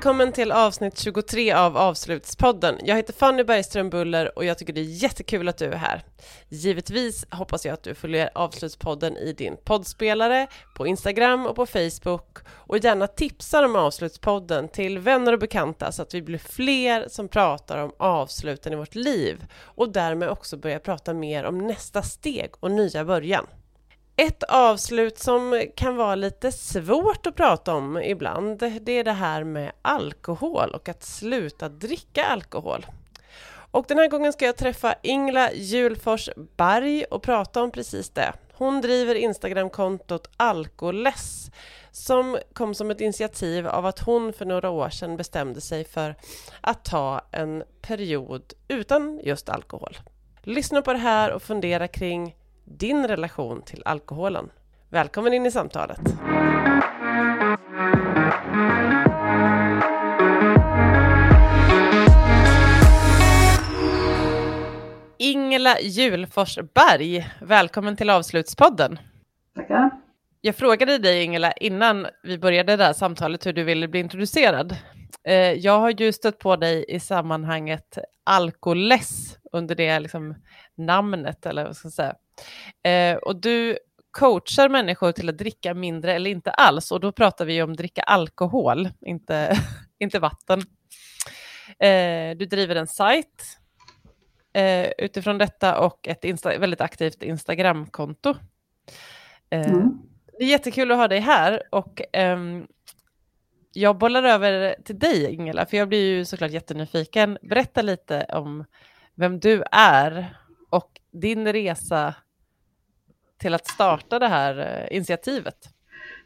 Välkommen till avsnitt 23 av Avslutspodden. Jag heter Fanny Bergström Buller och jag tycker det är jättekul att du är här. Givetvis hoppas jag att du följer Avslutspodden i din poddspelare, på Instagram och på Facebook och gärna tipsar om Avslutspodden till vänner och bekanta så att vi blir fler som pratar om avsluten i vårt liv och därmed också börjar prata mer om nästa steg och nya början. Ett avslut som kan vara lite svårt att prata om ibland, det är det här med alkohol och att sluta dricka alkohol. Och den här gången ska jag träffa Ingla Julfors Berg och prata om precis det. Hon driver Instagramkontot Alkoless som kom som ett initiativ av att hon för några år sedan bestämde sig för att ta en period utan just alkohol. Lyssna på det här och fundera kring din relation till alkoholen. Välkommen in i samtalet! Ingela Julforsberg, välkommen till Avslutspodden. Tackar. Jag frågade dig Ingela innan vi började det här samtalet hur du ville bli introducerad. Eh, jag har ju stött på dig i sammanhanget alkoless under det liksom namnet, eller vad ska jag säga. Eh, och du coachar människor till att dricka mindre eller inte alls, och då pratar vi om dricka alkohol, inte, inte vatten. Eh, du driver en sajt eh, utifrån detta och ett Insta väldigt aktivt Instagramkonto. Eh, mm. Det är jättekul att ha dig här och ehm, jag bollar över till dig Ingela, för jag blir ju såklart jättenyfiken. Berätta lite om vem du är och din resa till att starta det här eh, initiativet?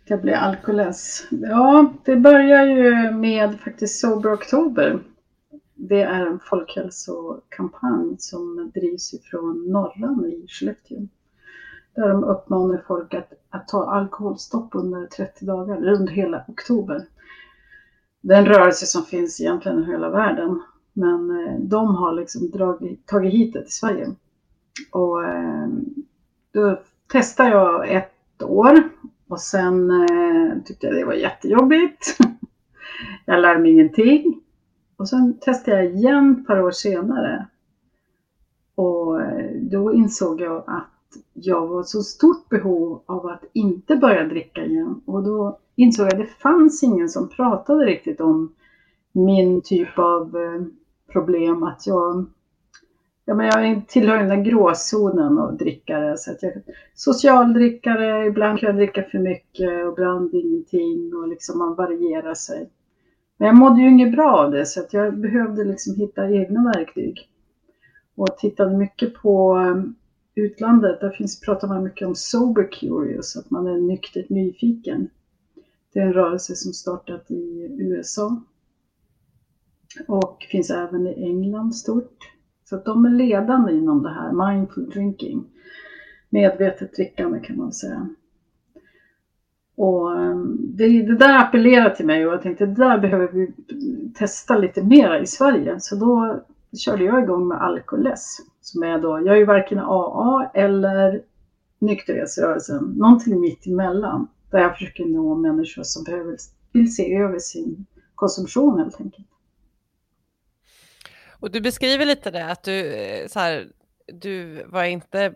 Jag blir alkoless. Ja, det börjar ju med faktiskt Sober Oktober. Det är en folkhälsokampanj som drivs ifrån Norran i Skellefteå. Där de uppmanar folk att, att ta alkoholstopp under 30 dagar, under hela oktober. Det är en rörelse som finns egentligen i hela världen. Men eh, de har liksom dragit, tagit hit det till Sverige. Och eh, då testade jag ett år och sen eh, tyckte jag det var jättejobbigt. jag lärde mig ingenting. Och sen testade jag igen ett par år senare. Och eh, då insåg jag att jag var så stort behov av att inte börja dricka igen. Och då insåg jag att det fanns ingen som pratade riktigt om min typ av eh, problem. Att jag Ja, men jag tillhör den där gråzonen av drickare. Så att jag, socialdrickare, ibland kan jag dricka för mycket och ibland ingenting och liksom man varierar sig. Men jag mådde ju inget bra av det så att jag behövde liksom hitta egna verktyg. Och tittade mycket på eh, utlandet. Där finns, pratar man mycket om sober curious, att man är nyktert nyfiken. Det är en rörelse som startat i USA. Och finns även i England stort. Så att de är ledande inom det här, mindful drinking. Medvetet drickande kan man säga. Och ehm, det, det där appellerar till mig och jag tänkte det där behöver vi testa lite mer i Sverige. Så då körde jag igång med Alkoless. Som är då, jag är ju varken AA eller nykterhetsrörelsen, någonting mitt emellan. Där jag försöker nå människor som behöver, vill se över sin konsumtion helt enkelt. Och du beskriver lite det, att du, eh, så här, du var inte,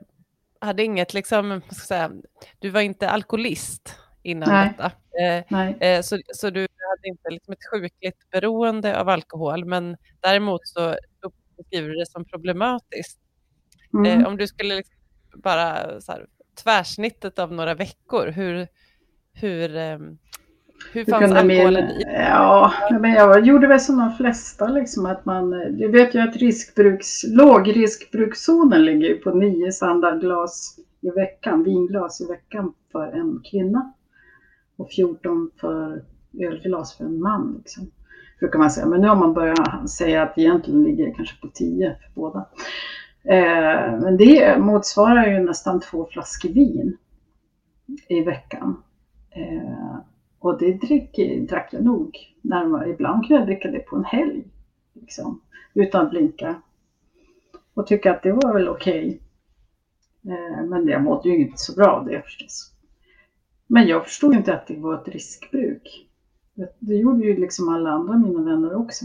hade inget liksom, ska säga, du var inte alkoholist innan Nej. detta. Eh, Nej. Eh, så, så du hade inte liksom ett sjukligt beroende av alkohol, men däremot så beskriver du det som problematiskt. Mm. Eh, om du skulle liksom bara så här, tvärsnittet av några veckor, hur, hur, ehm, hur fanns alkoholen i Ja, men jag gjorde väl som de flesta liksom att man, du vet ju att riskbruks, lågriskbrukszonen ligger på nio standardglas i veckan, vinglas i veckan för en kvinna och 14 för ölglas för en man. Liksom. Brukar man säga, men nu har man börjat säga att egentligen ligger det kanske på 10 för båda. Eh, men det motsvarar ju nästan två flaskor vin i veckan. Eh, och det drick, drack jag nog. Närmare. Ibland kunde jag dricka det på en helg. Liksom, utan att blinka. Och tycka att det var väl okej. Okay. Eh, men jag mådde ju inte så bra av det förstås. Men jag förstod inte att det var ett riskbruk. Det gjorde ju liksom alla andra mina vänner också.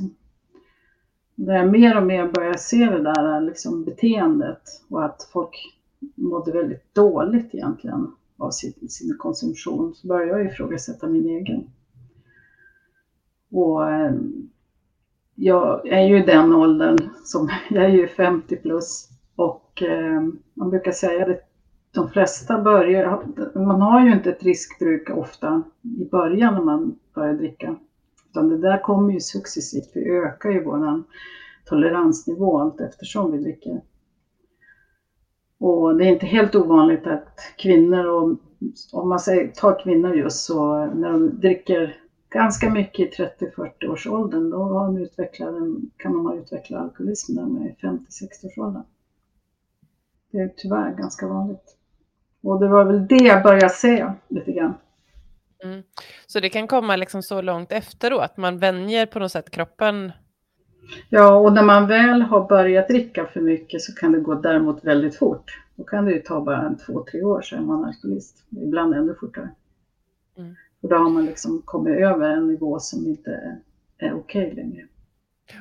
Där jag mer och mer började se det där liksom beteendet och att folk mådde väldigt dåligt egentligen av sin, sin konsumtion så började jag ifrågasätta min egen. Och eh, jag är ju i den åldern, som, jag är ju 50 plus och eh, man brukar säga att de flesta börjar, man har ju inte ett riskbruk ofta i början när man börjar dricka. Utan det där kommer ju successivt, vi ökar ju våran toleransnivå allt eftersom vi dricker. Och det är inte helt ovanligt att kvinnor, och, om man säger, tar kvinnor just så, när de dricker ganska mycket i 30-40 års åldern, då har de utvecklat kan de ha utvecklat alkoholism när de är 50-60 års åldern. Det är tyvärr ganska vanligt. Och det var väl det jag började se lite grann. Mm. Så det kan komma liksom så långt efteråt, man vänjer på något sätt kroppen? Ja, och när man väl har börjat dricka för mycket så kan det gå däremot väldigt fort. Då kan det ju ta bara en två, tre år så är man alkoholist. Ibland ännu fortare. Mm. Och då har man liksom kommit över en nivå som inte är okej okay längre.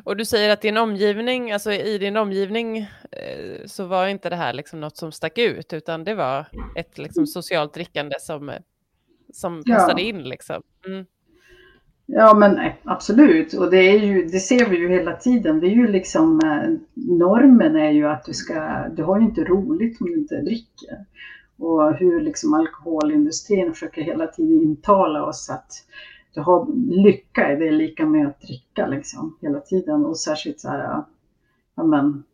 Och du säger att din omgivning, alltså i din omgivning eh, så var inte det här liksom något som stack ut, utan det var ett liksom socialt drickande som, som passade ja. in liksom. Mm. Ja men eh, absolut och det, är ju, det ser vi ju hela tiden. Det är ju liksom eh, normen är ju att du ska, du har ju inte roligt om du inte dricker. Och hur liksom alkoholindustrin försöker hela tiden intala oss att du har lycka, det är lika med att dricka liksom hela tiden. Och särskilt så här, ja men,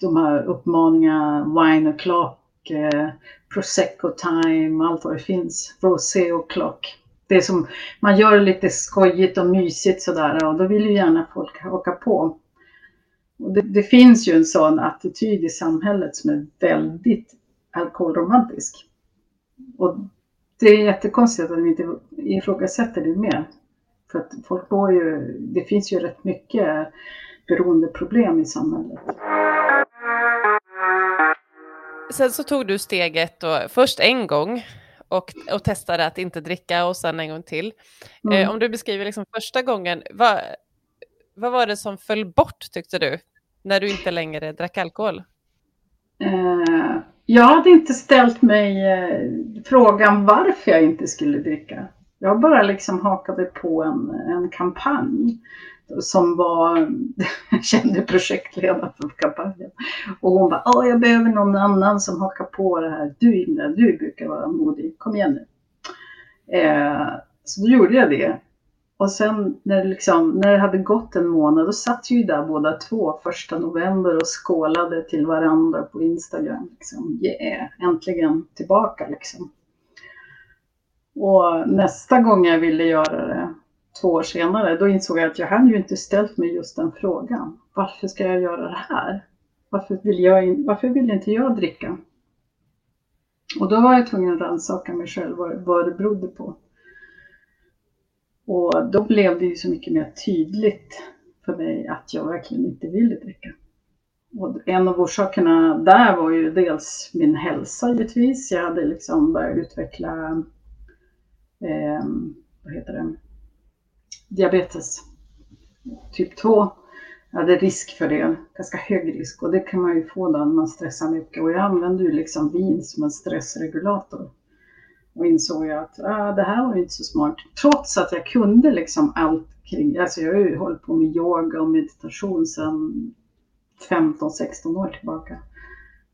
de här uppmaningarna, wine o'clock, eh, prosecco time, allt vad det finns, rosé o'clock. Det som, man gör lite skojigt och mysigt sådär och då vill ju gärna folk haka på. Och det, det finns ju en sån attityd i samhället som är väldigt alkoholromantisk. Och det är jättekonstigt att vi inte ifrågasätter det mer. För att folk går ju, det finns ju rätt mycket beroendeproblem i samhället. Sen så tog du steget då, först en gång och, och testade att inte dricka och sen en gång till. Mm. Eh, om du beskriver liksom första gången, vad, vad var det som föll bort tyckte du, när du inte längre drack alkohol? Eh, jag hade inte ställt mig eh, frågan varför jag inte skulle dricka. Jag bara liksom hakade på en, en kampanj som var, jag kände projektledaren för kampanjen. Och hon bara, Åh, jag behöver någon annan som hakar på det här. Du Ingrid, du brukar vara modig, kom igen nu. Eh, så då gjorde jag det. Och sen när det, liksom, när det hade gått en månad, då satt vi där båda två första november och skålade till varandra på Instagram. Liksom, yeah, äntligen tillbaka liksom. Och nästa gång jag ville göra det, två år senare, då insåg jag att jag hade ju inte ställt mig just den frågan. Varför ska jag göra det här? Varför vill, jag, varför vill inte jag dricka? Och då var jag tvungen att rannsaka mig själv vad, vad det berodde på. Och då blev det ju så mycket mer tydligt för mig att jag verkligen inte ville dricka. Och en av orsakerna där var ju dels min hälsa givetvis. Jag hade liksom börjat utveckla, eh, vad heter det, diabetes typ 2. Jag hade risk för det, ganska hög risk och det kan man ju få då när man stressar mycket. Och jag använde ju liksom vin som en stressregulator. Och insåg jag att ah, det här var ju inte så smart. Trots att jag kunde liksom allt kring, alltså jag har ju hållit på med yoga och meditation sedan 15-16 år tillbaka.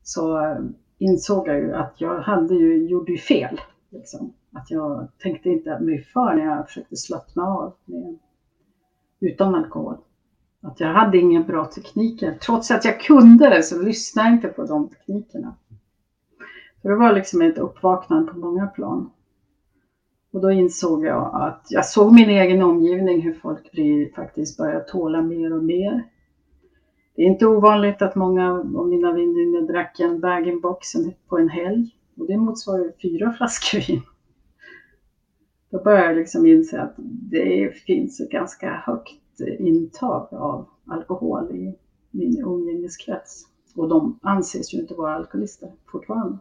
Så eh, insåg jag ju att jag hade ju, gjorde ju fel. Liksom. Att jag tänkte inte mig för när jag försökte slappna av med, utan alkohol. Att jag hade inga bra tekniker. Trots att jag kunde det så lyssnade jag inte på de teknikerna. Så det var liksom ett uppvaknande på många plan. Och då insåg jag att jag såg min egen omgivning, hur folk blir, faktiskt börjar tåla mer och mer. Det är inte ovanligt att många av mina väninnor drack en bag-in-box på en helg. Och det motsvarar fyra flaskor vin. Då började jag liksom inse att det finns ett ganska högt intag av alkohol i min umgängeskrets. Och de anses ju inte vara alkoholister fortfarande.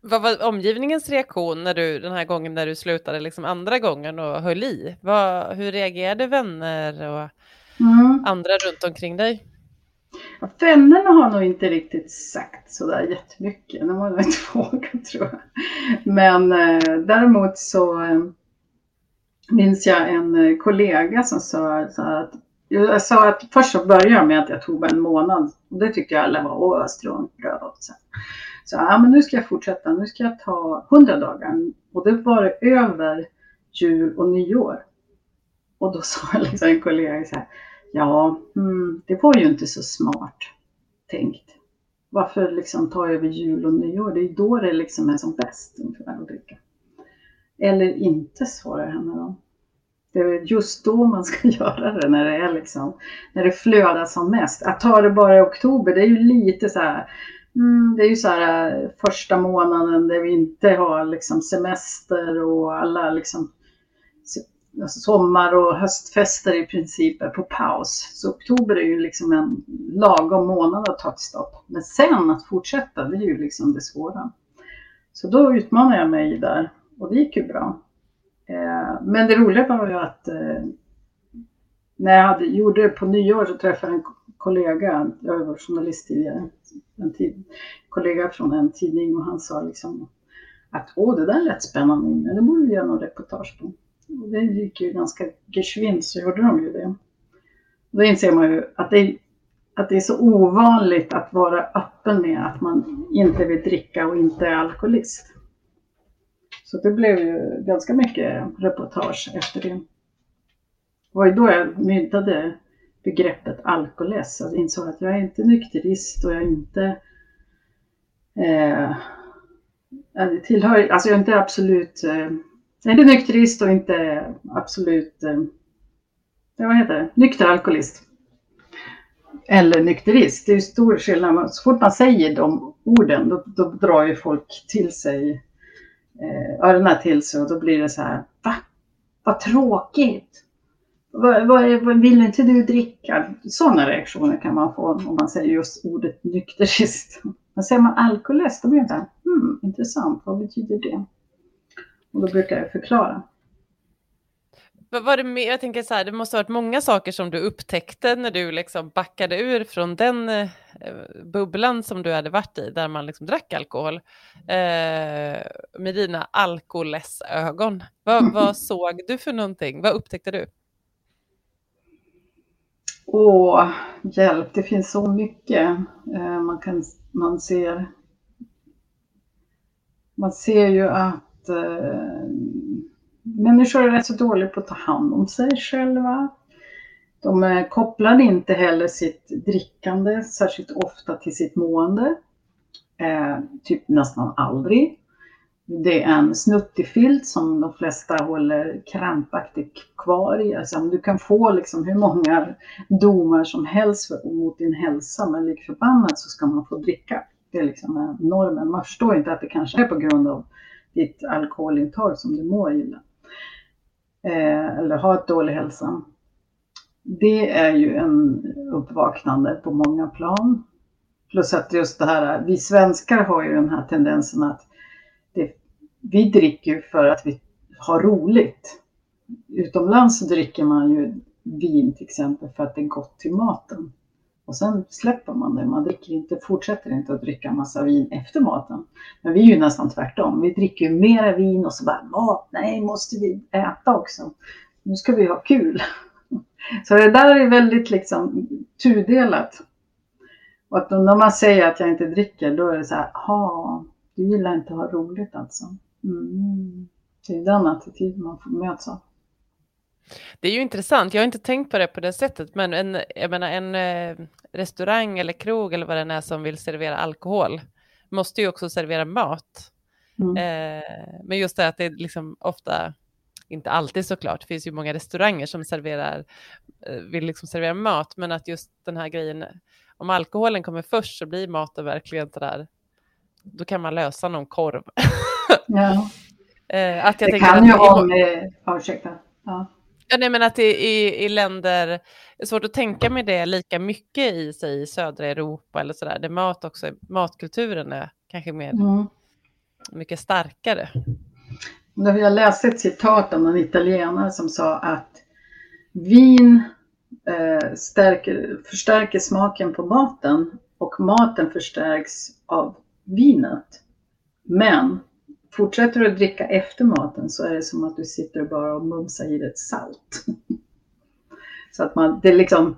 Vad var omgivningens reaktion när du, den här gången när du slutade liksom andra gången och höll i? Vad, hur reagerade vänner och mm. andra runt omkring dig? Ja, vännerna har nog inte riktigt sagt sådär jättemycket. De har nog inte vågat tror jag. Men eh, däremot så eh, minns jag en eh, kollega som sa sa att jag sa att först så började jag med att jag tog bara en månad. Och det tyckte jag alla var, åh. Så, så ja, men nu ska jag fortsätta. Nu ska jag ta 100 dagar. Och det var över jul och nyår. Och då sa liksom en kollega så här, ja, mm, det var ju inte så smart tänkt. Varför liksom ta över jul och nyår? Det är ju då det liksom är som bäst ungefär att dricka. Eller inte, svarar henne då. Det är just då man ska göra det, när det är liksom, när det flödar som mest. Att ta det bara i oktober, det är ju lite så här, mm, det är ju så här eh, första månaden där vi inte har liksom semester och alla liksom alltså sommar och höstfester i princip är på paus. Så oktober är ju liksom en lagom månad att ta ett stopp. Men sen att fortsätta, det är ju liksom det svåra. Så då utmanade jag mig där och det gick ju bra. Eh, men det roliga var ju att eh, när jag hade, gjorde det på nyår så träffade jag en kollega, jag var journalist tidigare, en tid, kollega från en tidning och han sa liksom att åh det där lät spännande, det borde vi göra någon reportage på. Och det gick ju ganska geschwint så gjorde de ju det. Då inser man ju att det, att det är så ovanligt att vara öppen med att man inte vill dricka och inte är alkoholist. Så det blev ju ganska mycket reportage efter det. Det var ju då jag myntade begreppet alkoholist och insåg att jag är inte nykterist och jag är inte eh, jag tillhör, alltså jag är inte absolut, eh, är du nykterist och inte absolut, eh, vad heter det, nykter alkoholist. Eller nykterist, det är ju stor skillnad. Så fort man säger de orden då, då drar ju folk till sig eh, öronen till sig och då blir det så här, va? Vad tråkigt! Vad, vad, vad, vill inte du dricka? Sådana reaktioner kan man få om man säger just ordet nykterist. Men säger man alkoholist, då blir det så här, hmm, intressant, vad betyder det? Och då brukar jag förklara. Vad var det med, jag tänker så här, det måste ha varit många saker som du upptäckte när du liksom backade ur från den eh, bubblan som du hade varit i, där man liksom drack alkohol, eh, med dina alkoholögon. Vad, vad såg du för någonting? Vad upptäckte du? Åh, hjälp, det finns så mycket. Eh, man, kan, man, ser, man ser ju att eh, människor är rätt så dåliga på att ta hand om sig själva. De eh, kopplar inte heller sitt drickande särskilt ofta till sitt mående. Eh, typ nästan aldrig. Det är en snuttig filt som de flesta håller krampaktigt kvar i. Alltså, du kan få liksom hur många domar som helst mot din hälsa, men lik förbannat så ska man få dricka. Det är liksom normen. Man förstår inte att det kanske är på grund av ditt alkoholintag som du mår illa eh, eller har ett dålig hälsa. Det är ju en uppvaknande på många plan. Plus att just det här, vi svenskar har ju den här tendensen att det, vi dricker för att vi har roligt. Utomlands dricker man ju vin till exempel för att det är gott till maten. Och sen släpper man det. Man dricker inte, fortsätter inte att dricka massa vin efter maten. Men vi är ju nästan tvärtom. Vi dricker ju mera vin och så bara mat, nej måste vi äta också. Nu ska vi ha kul. Så det där är väldigt liksom tudelat. Och att när man säger att jag inte dricker, då är det så här, ja, du gillar inte att ha roligt alltså. Mm. Det är den attityd man får mötas av. Det är ju intressant, jag har inte tänkt på det på det sättet, men en, jag menar, en eh, restaurang eller krog eller vad det är som vill servera alkohol måste ju också servera mat. Mm. Eh, men just det att det är liksom ofta, inte alltid såklart, det finns ju många restauranger som serverar, eh, vill liksom servera mat, men att just den här grejen, om alkoholen kommer först så blir maten verkligen sådär, då kan man lösa någon korv. ja. Eh, att jag det kan ju vara med, ursäkta. Ja. Ja, nej, men att det i, i länder, det är svårt att tänka med det lika mycket i sig i södra Europa eller sådär, där mat också, matkulturen är kanske mer... Mm. mycket starkare. Jag läste ett citat av en italienare som sa att vin eh, stärker, förstärker smaken på maten och maten förstärks av vinet. Men fortsätter du att dricka efter maten så är det som att du sitter bara och mumsar i dig ett salt. så att man, det liksom,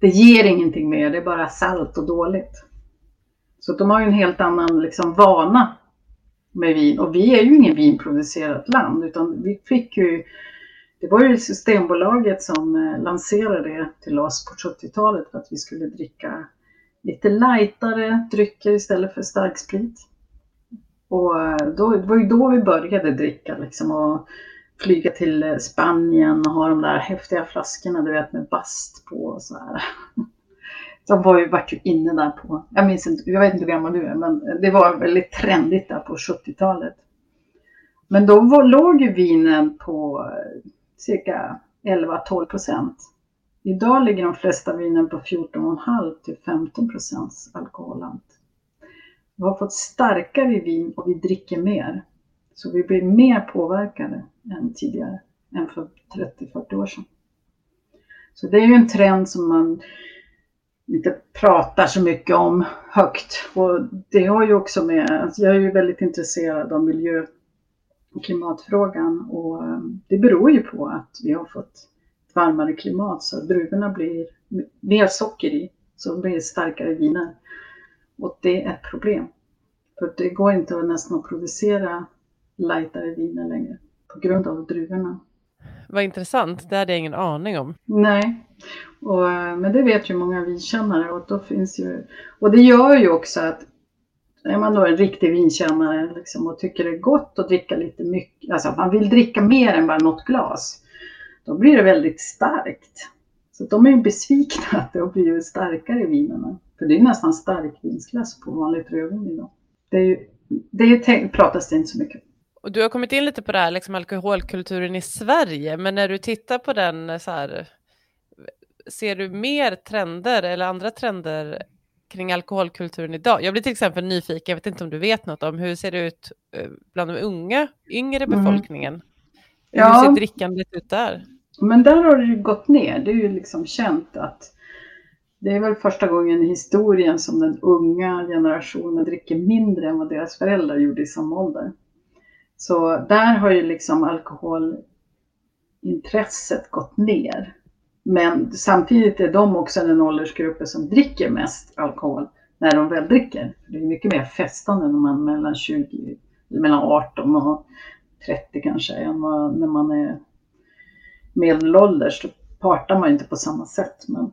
det ger ingenting mer, det är bara salt och dåligt. Så de har ju en helt annan liksom vana med vin. Och vi är ju ingen vinproducerat land utan vi fick ju det var ju Systembolaget som eh, lanserade det till oss på 70-talet för att vi skulle dricka lite lightare drycker istället för starksprit. Och eh, då, det var ju då vi började dricka liksom och flyga till eh, Spanien och ha de där häftiga flaskorna du vet med bast på och så här. De var ju, vart ju inne där på, jag minns inte, jag vet inte hur gammal du är, men det var väldigt trendigt där på 70-talet. Men då var, låg ju vinen på eh, cirka 11-12 procent. Idag ligger de flesta vinen på 14,5 till 15 procents alkoholhalt. Vi har fått starkare vin och vi dricker mer. Så vi blir mer påverkade än tidigare, än för 30-40 år sedan. Så det är ju en trend som man inte pratar så mycket om högt. Och det har ju också med, alltså jag är ju väldigt intresserad av miljö och klimatfrågan och ehm, det beror ju på att vi har fått ett varmare klimat så druvorna blir mer socker i så blir det starkare viner. Och det är ett problem. För det går inte att nästan att producera lightare viner längre på grund av druvorna. Vad intressant, det hade jag ingen aning om. Nej, och, men det vet ju många vinkännare och då finns ju, och det gör ju också att är man då en riktig vinkännare liksom, och tycker det är gott att dricka lite mycket, alltså man vill dricka mer än bara något glas, då blir det väldigt starkt. Så de är ju besvikna att det har blivit starkare vinerna. För det är nästan starkvinsklass på vanligt rödvin idag. Det, är ju, det är, pratas det inte så mycket och du har kommit in lite på det här liksom alkoholkulturen i Sverige, men när du tittar på den så här, ser du mer trender eller andra trender kring alkoholkulturen idag? Jag blir till exempel nyfiken, jag vet inte om du vet något om hur ser det ut eh, bland de unga, yngre mm. befolkningen? Mm. Ja. Hur ser drickandet ut där? Men där har det ju gått ner. Det är ju liksom känt att det är väl första gången i historien som den unga generationen dricker mindre än vad deras föräldrar gjorde i samma ålder. Så där har ju liksom alkoholintresset gått ner. Men samtidigt är de också den åldersgruppen som dricker mest alkohol när de väl dricker. Det är mycket mer festande när man är mellan 20, mellan 18 och 30 kanske, än när man är medelålders. Då partar man inte på samma sätt. Men,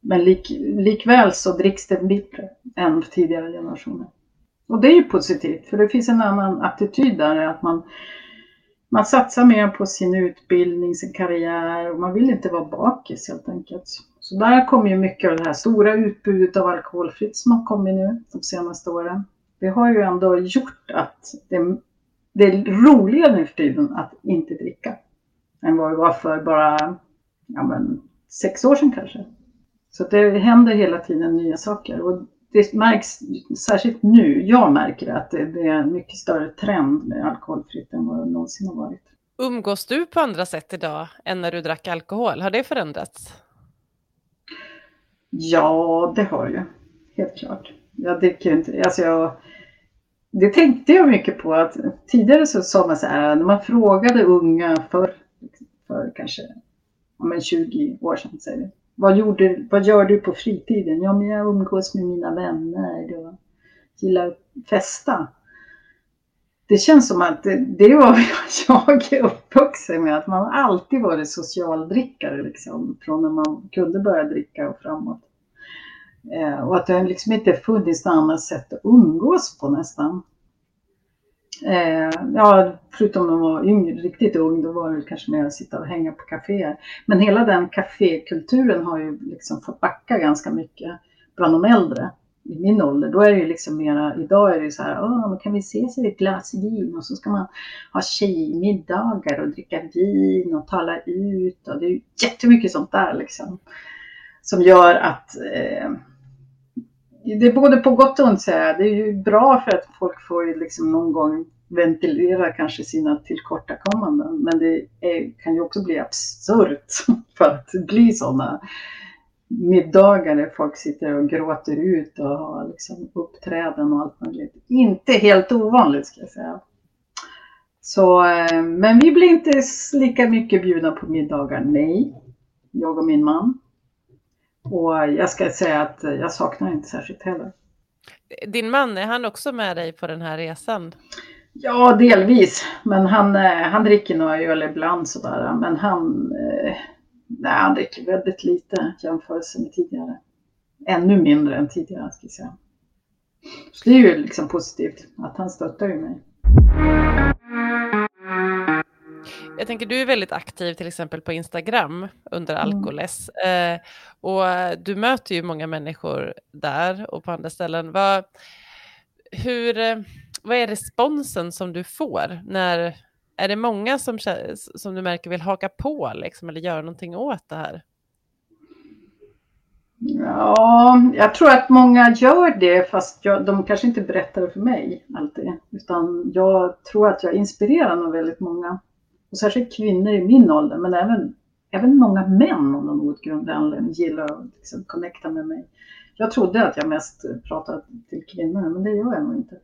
men lik, likväl så dricks det bättre än tidigare generationer. Och det är ju positivt, för det finns en annan attityd där, att man man satsar mer på sin utbildning, sin karriär och man vill inte vara bakis helt enkelt. Så där kommer ju mycket av det här stora utbudet av alkoholfritt som har kommit nu de senaste åren. Det har ju ändå gjort att det, det är roligare nu för tiden att inte dricka än vad det var för bara ja, men, sex år sedan kanske. Så det händer hela tiden nya saker och det märks särskilt nu, jag märker att det, det är en mycket större trend med alkoholfritt än vad det någonsin har varit. Umgås du på andra sätt idag än när du drack alkohol? Har det förändrats? Ja, det har ju. Helt klart. Jag dricker inte, alltså jag, det tänkte jag mycket på att tidigare så sa man så här, när man frågade unga för, för kanske ja, 20 år sedan, säger vi, vad, gjorde, vad gör du på fritiden? Ja, men jag umgås med mina vänner och gillar att festa. Det känns som att det, det var jag är uppvuxen med, att man alltid varit socialdrickare liksom, från när man kunde börja dricka och framåt. Eh, och att det liksom inte funnits något annat sätt att umgås på nästan. Eh, ja, förutom när man var yngre, riktigt ung, då var det kanske mer att sitta och hänga på kaféer. Men hela den kafékulturen har ju liksom fått backa ganska mycket bland de äldre i min ålder. Då är det ju liksom mera, idag är det ju så här, Åh, kan vi ses i ett glas vin och så ska man ha tjejmiddagar och dricka vin och tala ut och det är ju jättemycket sånt där liksom. Som gör att eh, det är både på gott och ont säger jag. Det är ju bra för att folk får ju liksom någon gång ventilera kanske sina tillkortakommanden. Men det är, kan ju också bli absurt för att bli sådana middagar där folk sitter och gråter ut och har liksom uppträden och allt möjligt. Inte helt ovanligt ska jag säga. Så, eh, men vi blir inte lika mycket bjudna på middagar, nej. Jag och min man. Och jag ska säga att jag saknar inte särskilt heller. Din man, är han också med dig på den här resan? Ja, delvis. Men han, eh, han dricker några öl ibland sådär. Men han, eh, nej, han dricker väldigt lite jämfört med tidigare. Ännu mindre än tidigare, ska jag säga. Så det är ju liksom positivt att han stöttar ju mig. Jag tänker du är väldigt aktiv till exempel på Instagram under mm. Alkoles. Eh, och du möter ju många människor där och på andra ställen. Vad, hur, eh, vad är responsen som du får? När, är det många som, som du märker vill haka på liksom, eller göra någonting åt det här? Ja, jag tror att många gör det fast jag, de kanske inte berättar det för mig alltid. Utan jag tror att jag inspirerar nog väldigt många. Och särskilt kvinnor i min ålder, men även, även många män av någon outgrundlig anledning gillar att liksom connecta med mig. Jag trodde att jag mest pratade till kvinnor, men det gör jag nog inte.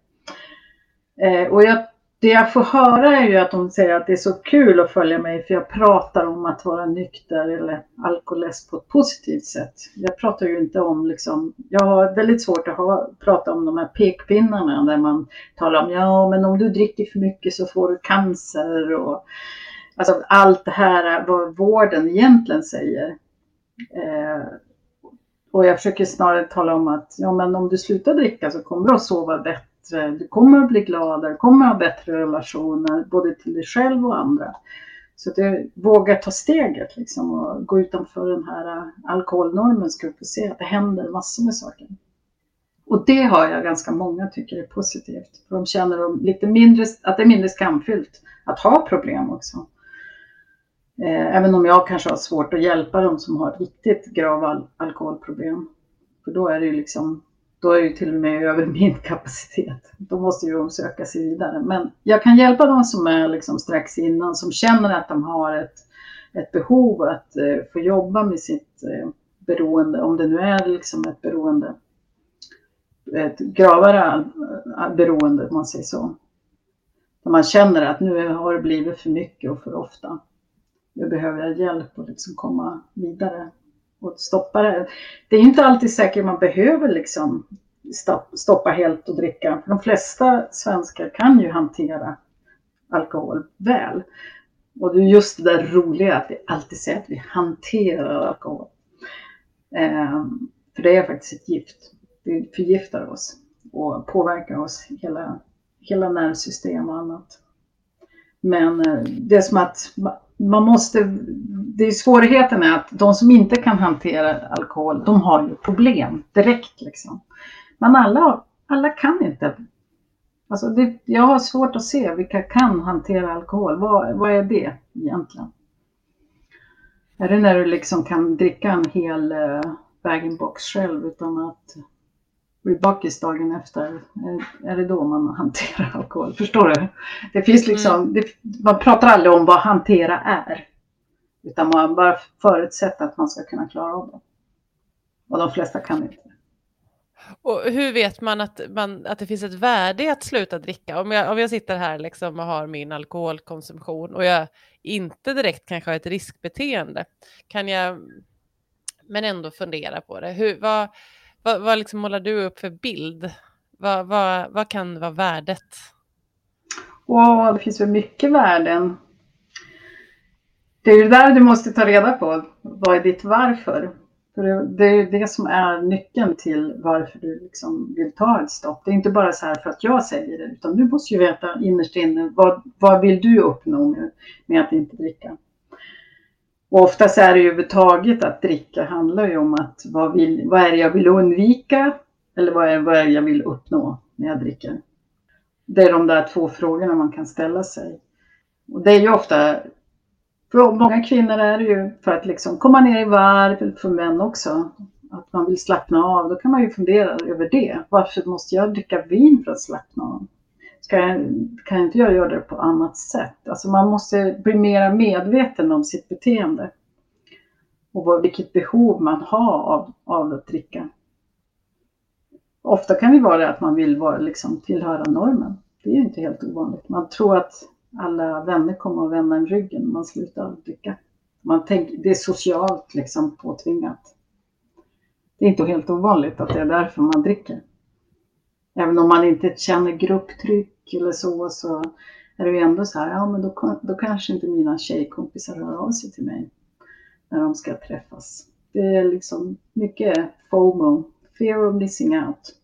Eh, och jag det jag får höra är ju att de säger att det är så kul att följa mig för jag pratar om att vara nykter eller alkoholist på ett positivt sätt. Jag pratar ju inte om liksom, jag har väldigt svårt att ha, prata om de här pekpinnarna där man talar om ja men om du dricker för mycket så får du cancer och alltså allt det här vad vården egentligen säger. Eh, och jag försöker snarare tala om att ja men om du slutar dricka så kommer du att sova bättre bättre, du kommer att bli gladare, du kommer att ha bättre relationer både till dig själv och andra. Så att du vågar ta steget liksom och gå utanför den här äh, alkoholnormen ska du få se att det händer massor med saker. Och det har jag ganska många tycker är positivt. För de känner lite mindre, att det är mindre skamfyllt att ha problem också. Eh, även om jag kanske har svårt att hjälpa dem som har riktigt grava alkoholproblem. För då är det ju liksom då är det till och med över min kapacitet. Då måste ju de söka sig vidare. Men jag kan hjälpa de som är liksom strax innan, som känner att de har ett, ett behov att eh, få jobba med sitt eh, beroende, om det nu är liksom ett beroende, ett gravare eh, beroende om man säger så. Där man känner att nu har det blivit för mycket och för ofta. Nu behöver jag hjälp att liksom komma vidare och stoppa det. Det är inte alltid säkert man behöver liksom stoppa helt och dricka. De flesta svenskar kan ju hantera alkohol väl. Och det är just det där roliga att vi alltid säger att vi hanterar alkohol. Ehm, för det är faktiskt ett gift. Det förgiftar oss och påverkar oss hela, hela nervsystem och annat. Men eh, det är som att man måste, det är svårigheten är att de som inte kan hantera alkohol, de har ju problem direkt liksom. Men alla, alla kan inte. Alltså det, jag har svårt att se vilka kan hantera alkohol. Vad, vad är det egentligen? Är det när du liksom kan dricka en hel eh, bag-in-box själv utan att bli bakis dagen efter? Är, är det då man hanterar alkohol? Förstår du? Det finns liksom, mm. det, man pratar aldrig om vad hantera är. Utan man bara förutsätter att man ska kunna klara av det. Och de flesta kan inte. Och hur vet man att, man att det finns ett värde i att sluta dricka? Om jag, om jag sitter här liksom och har min alkoholkonsumtion och jag inte direkt kanske har ett riskbeteende, kan jag men ändå fundera på det. Hur, vad, vad, vad liksom målar du upp för bild? Vad, vad, vad kan vara värdet? Wow, det finns väl mycket värden. Det är ju där du måste ta reda på. Vad är ditt varför? För det är det som är nyckeln till varför du liksom vill ta ett stopp. Det är inte bara så här för att jag säger det, utan du måste ju veta innerst inne vad, vad vill du uppnå med, med att inte dricka. Och oftast är det ju överhuvudtaget att dricka handlar ju om att vad, vill, vad är det jag vill undvika eller vad är, vad är det jag vill uppnå när jag dricker. Det är de där två frågorna man kan ställa sig. Och det är ju ofta för många kvinnor är det ju för att liksom komma ner i varv, för män också. att man vill slappna av, då kan man ju fundera över det. Varför måste jag dricka vin för att slappna av? Ska jag, kan inte jag göra det på annat sätt? Alltså man måste bli mer medveten om sitt beteende och vad, vilket behov man har av, av att dricka. Ofta kan det vara det att man vill vara, liksom, tillhöra normen. Det är ju inte helt ovanligt. Man tror att alla vänner kommer att vända en ryggen om man slutar dricka. Man tänker, det är socialt liksom påtvingat. Det är inte helt ovanligt att det är därför man dricker. Även om man inte känner grupptryck eller så, så är det ju ändå så här, ja men då, då kanske inte mina tjejkompisar hör av sig till mig när de ska träffas. Det är liksom mycket FOMO, fear of missing out.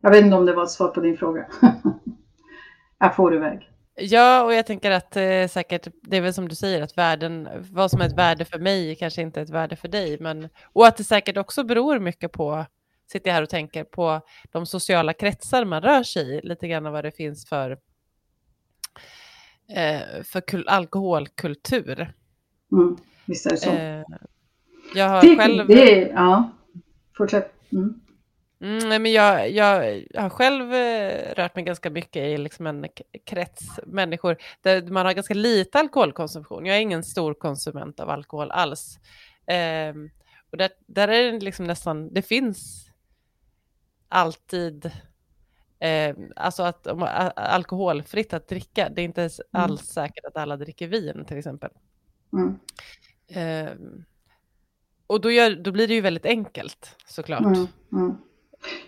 Jag vet inte om det var ett svar på din fråga. jag får iväg. Ja, och jag tänker att eh, säkert, det är väl som du säger, att värden, vad som är ett värde för mig kanske inte är ett värde för dig. Men, och att det säkert också beror mycket på, sitter jag här och tänker, på de sociala kretsar man rör sig i, lite grann vad det finns för, eh, för kul, alkoholkultur. Mm, visst är det så. Eh, jag har det, själv... Det, ja, fortsätt. Mm. Mm, men jag, jag, jag, har själv eh, rört mig ganska mycket i liksom en krets människor där man har ganska lite alkoholkonsumtion. Jag är ingen stor konsument av alkohol alls. Eh, och där, där är det liksom nästan, det finns alltid eh, alltså att om, alkoholfritt att dricka. Det är inte mm. alls säkert att alla dricker vin till exempel. Mm. Eh, och då, gör, då blir det ju väldigt enkelt såklart. Mm, mm.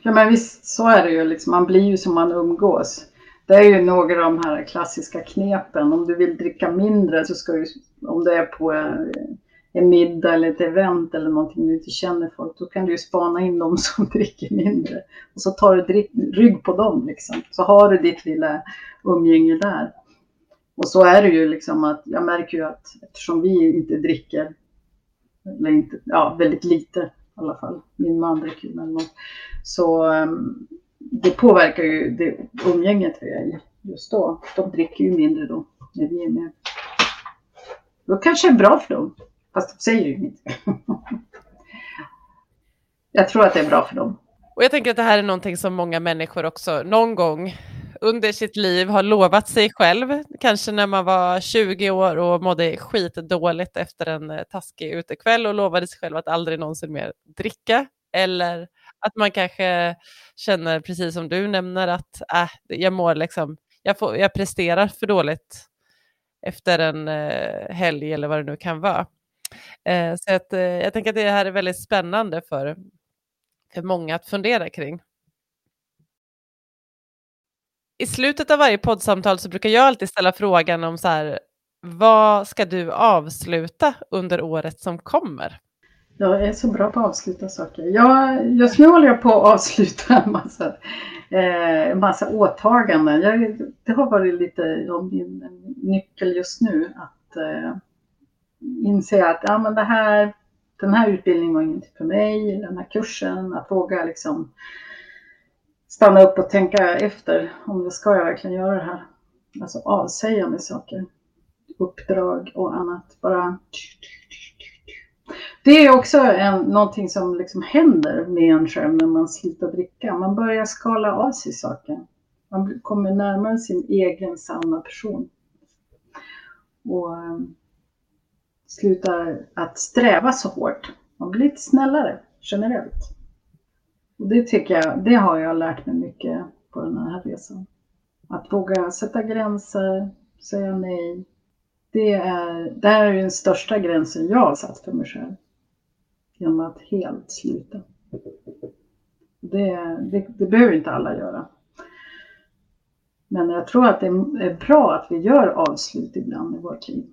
Ja men visst, så är det ju. Liksom. Man blir ju som man umgås. Det är ju några av de här klassiska knepen. Om du vill dricka mindre så ska du, om det är på en middag eller ett event eller någonting du inte känner folk, då kan du ju spana in de som dricker mindre. Och så tar du rygg på dem liksom. Så har du ditt lilla umgänge där. Och så är det ju liksom att jag märker ju att eftersom vi inte dricker, eller inte, ja väldigt lite i alla fall, min man dricker ju något, så um, det påverkar ju det umgänget vi är i just då. De dricker ju mindre då när vi är med. Då kanske det är bra för dem, fast de säger ju inte. Jag tror att det är bra för dem. Och jag tänker att det här är någonting som många människor också någon gång under sitt liv har lovat sig själv, kanske när man var 20 år och mådde skitdåligt efter en eh, taskig utekväll och lovade sig själv att aldrig någonsin mer dricka. Eller att man kanske känner, precis som du nämner, att äh, jag mår liksom, jag, får, jag presterar för dåligt efter en eh, helg eller vad det nu kan vara. Eh, så att, eh, jag tänker att det här är väldigt spännande för, för många att fundera kring. I slutet av varje poddsamtal så brukar jag alltid ställa frågan om så här, vad ska du avsluta under året som kommer? Jag är så bra på att avsluta saker. Jag, just nu håller jag på att avsluta en massa, eh, massa åtaganden. Jag, det har varit lite av min nyckel just nu att eh, inse att ja, men det här, den här utbildningen var inte för mig, den här kursen, att våga liksom stanna upp och tänka efter om det ska jag verkligen göra det här. Alltså avsäga mig saker, uppdrag och annat. Bara det är också en, någonting som liksom händer med en själv när man slutar dricka. Man börjar skala av sig saker. Man kommer närmare sin egen sanna person. Och ehm, slutar att sträva så hårt. Man blir lite snällare generellt. Och det tycker jag, det har jag lärt mig mycket på den här resan. Att våga sätta gränser, säga nej. Det är, det här är den största gränsen jag har satt för mig själv genom att helt sluta. Det, det, det behöver inte alla göra. Men jag tror att det är bra att vi gör avslut ibland i vårt liv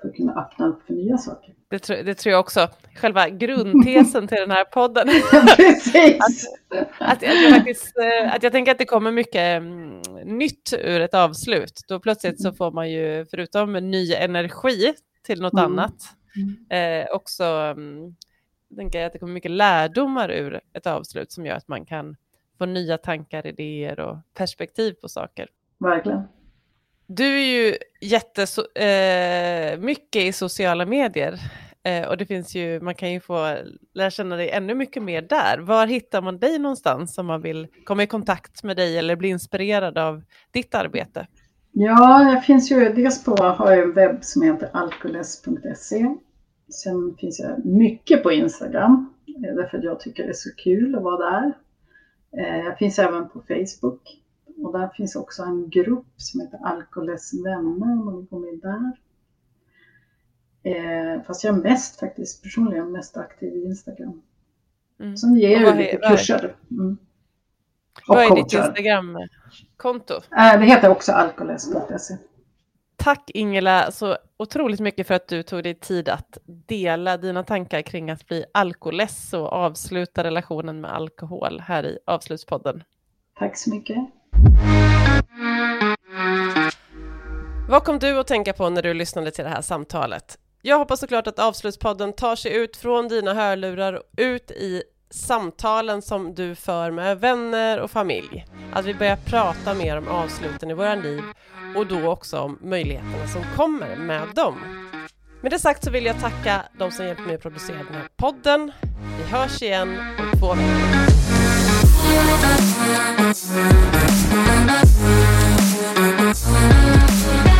för att kunna öppna upp för nya saker. Det, tror, det tror jag också. Själva grundtesen till den här podden. Precis! att, att, att, jag faktiskt, eh, att jag tänker att det kommer mycket mm, nytt ur ett avslut. Då plötsligt så får man ju, förutom ny energi till något mm. annat, mm. eh, också mm, tänker jag att det kommer mycket lärdomar ur ett avslut som gör att man kan få nya tankar, idéer och perspektiv på saker. Verkligen. Du är ju jättemycket eh, i sociala medier. Eh, och det finns ju, man kan ju få lära känna dig ännu mycket mer där. Var hittar man dig någonstans om man vill komma i kontakt med dig eller bli inspirerad av ditt arbete? Ja, jag finns ju dels på, har jag en webb som heter alkoles.se. Sen finns jag mycket på Instagram, eh, därför att jag tycker det är så kul att vara där. Eh, jag finns även på Facebook och där finns också en grupp som heter Alkoles vänner om man vill gå med där. Eh, fast jag är mest faktiskt personligen mest aktiv i Instagram. Mm. Som ger ju lite kurser. Mm. Vad är ditt Instagram-konto? Eh, det heter också alkoles.se. Tack Ingela så otroligt mycket för att du tog dig tid att dela dina tankar kring att bli alkoless och avsluta relationen med alkohol här i Avslutspodden. Tack så mycket. Vad kom du att tänka på när du lyssnade till det här samtalet? Jag hoppas såklart att Avslutspodden tar sig ut från dina hörlurar och ut i samtalen som du för med vänner och familj. Att vi börjar prata mer om avsluten i våra liv och då också om möjligheterna som kommer med dem. Med det sagt så vill jag tacka de som hjälpt mig att producera den här podden. Vi hörs igen om två veckor. Thank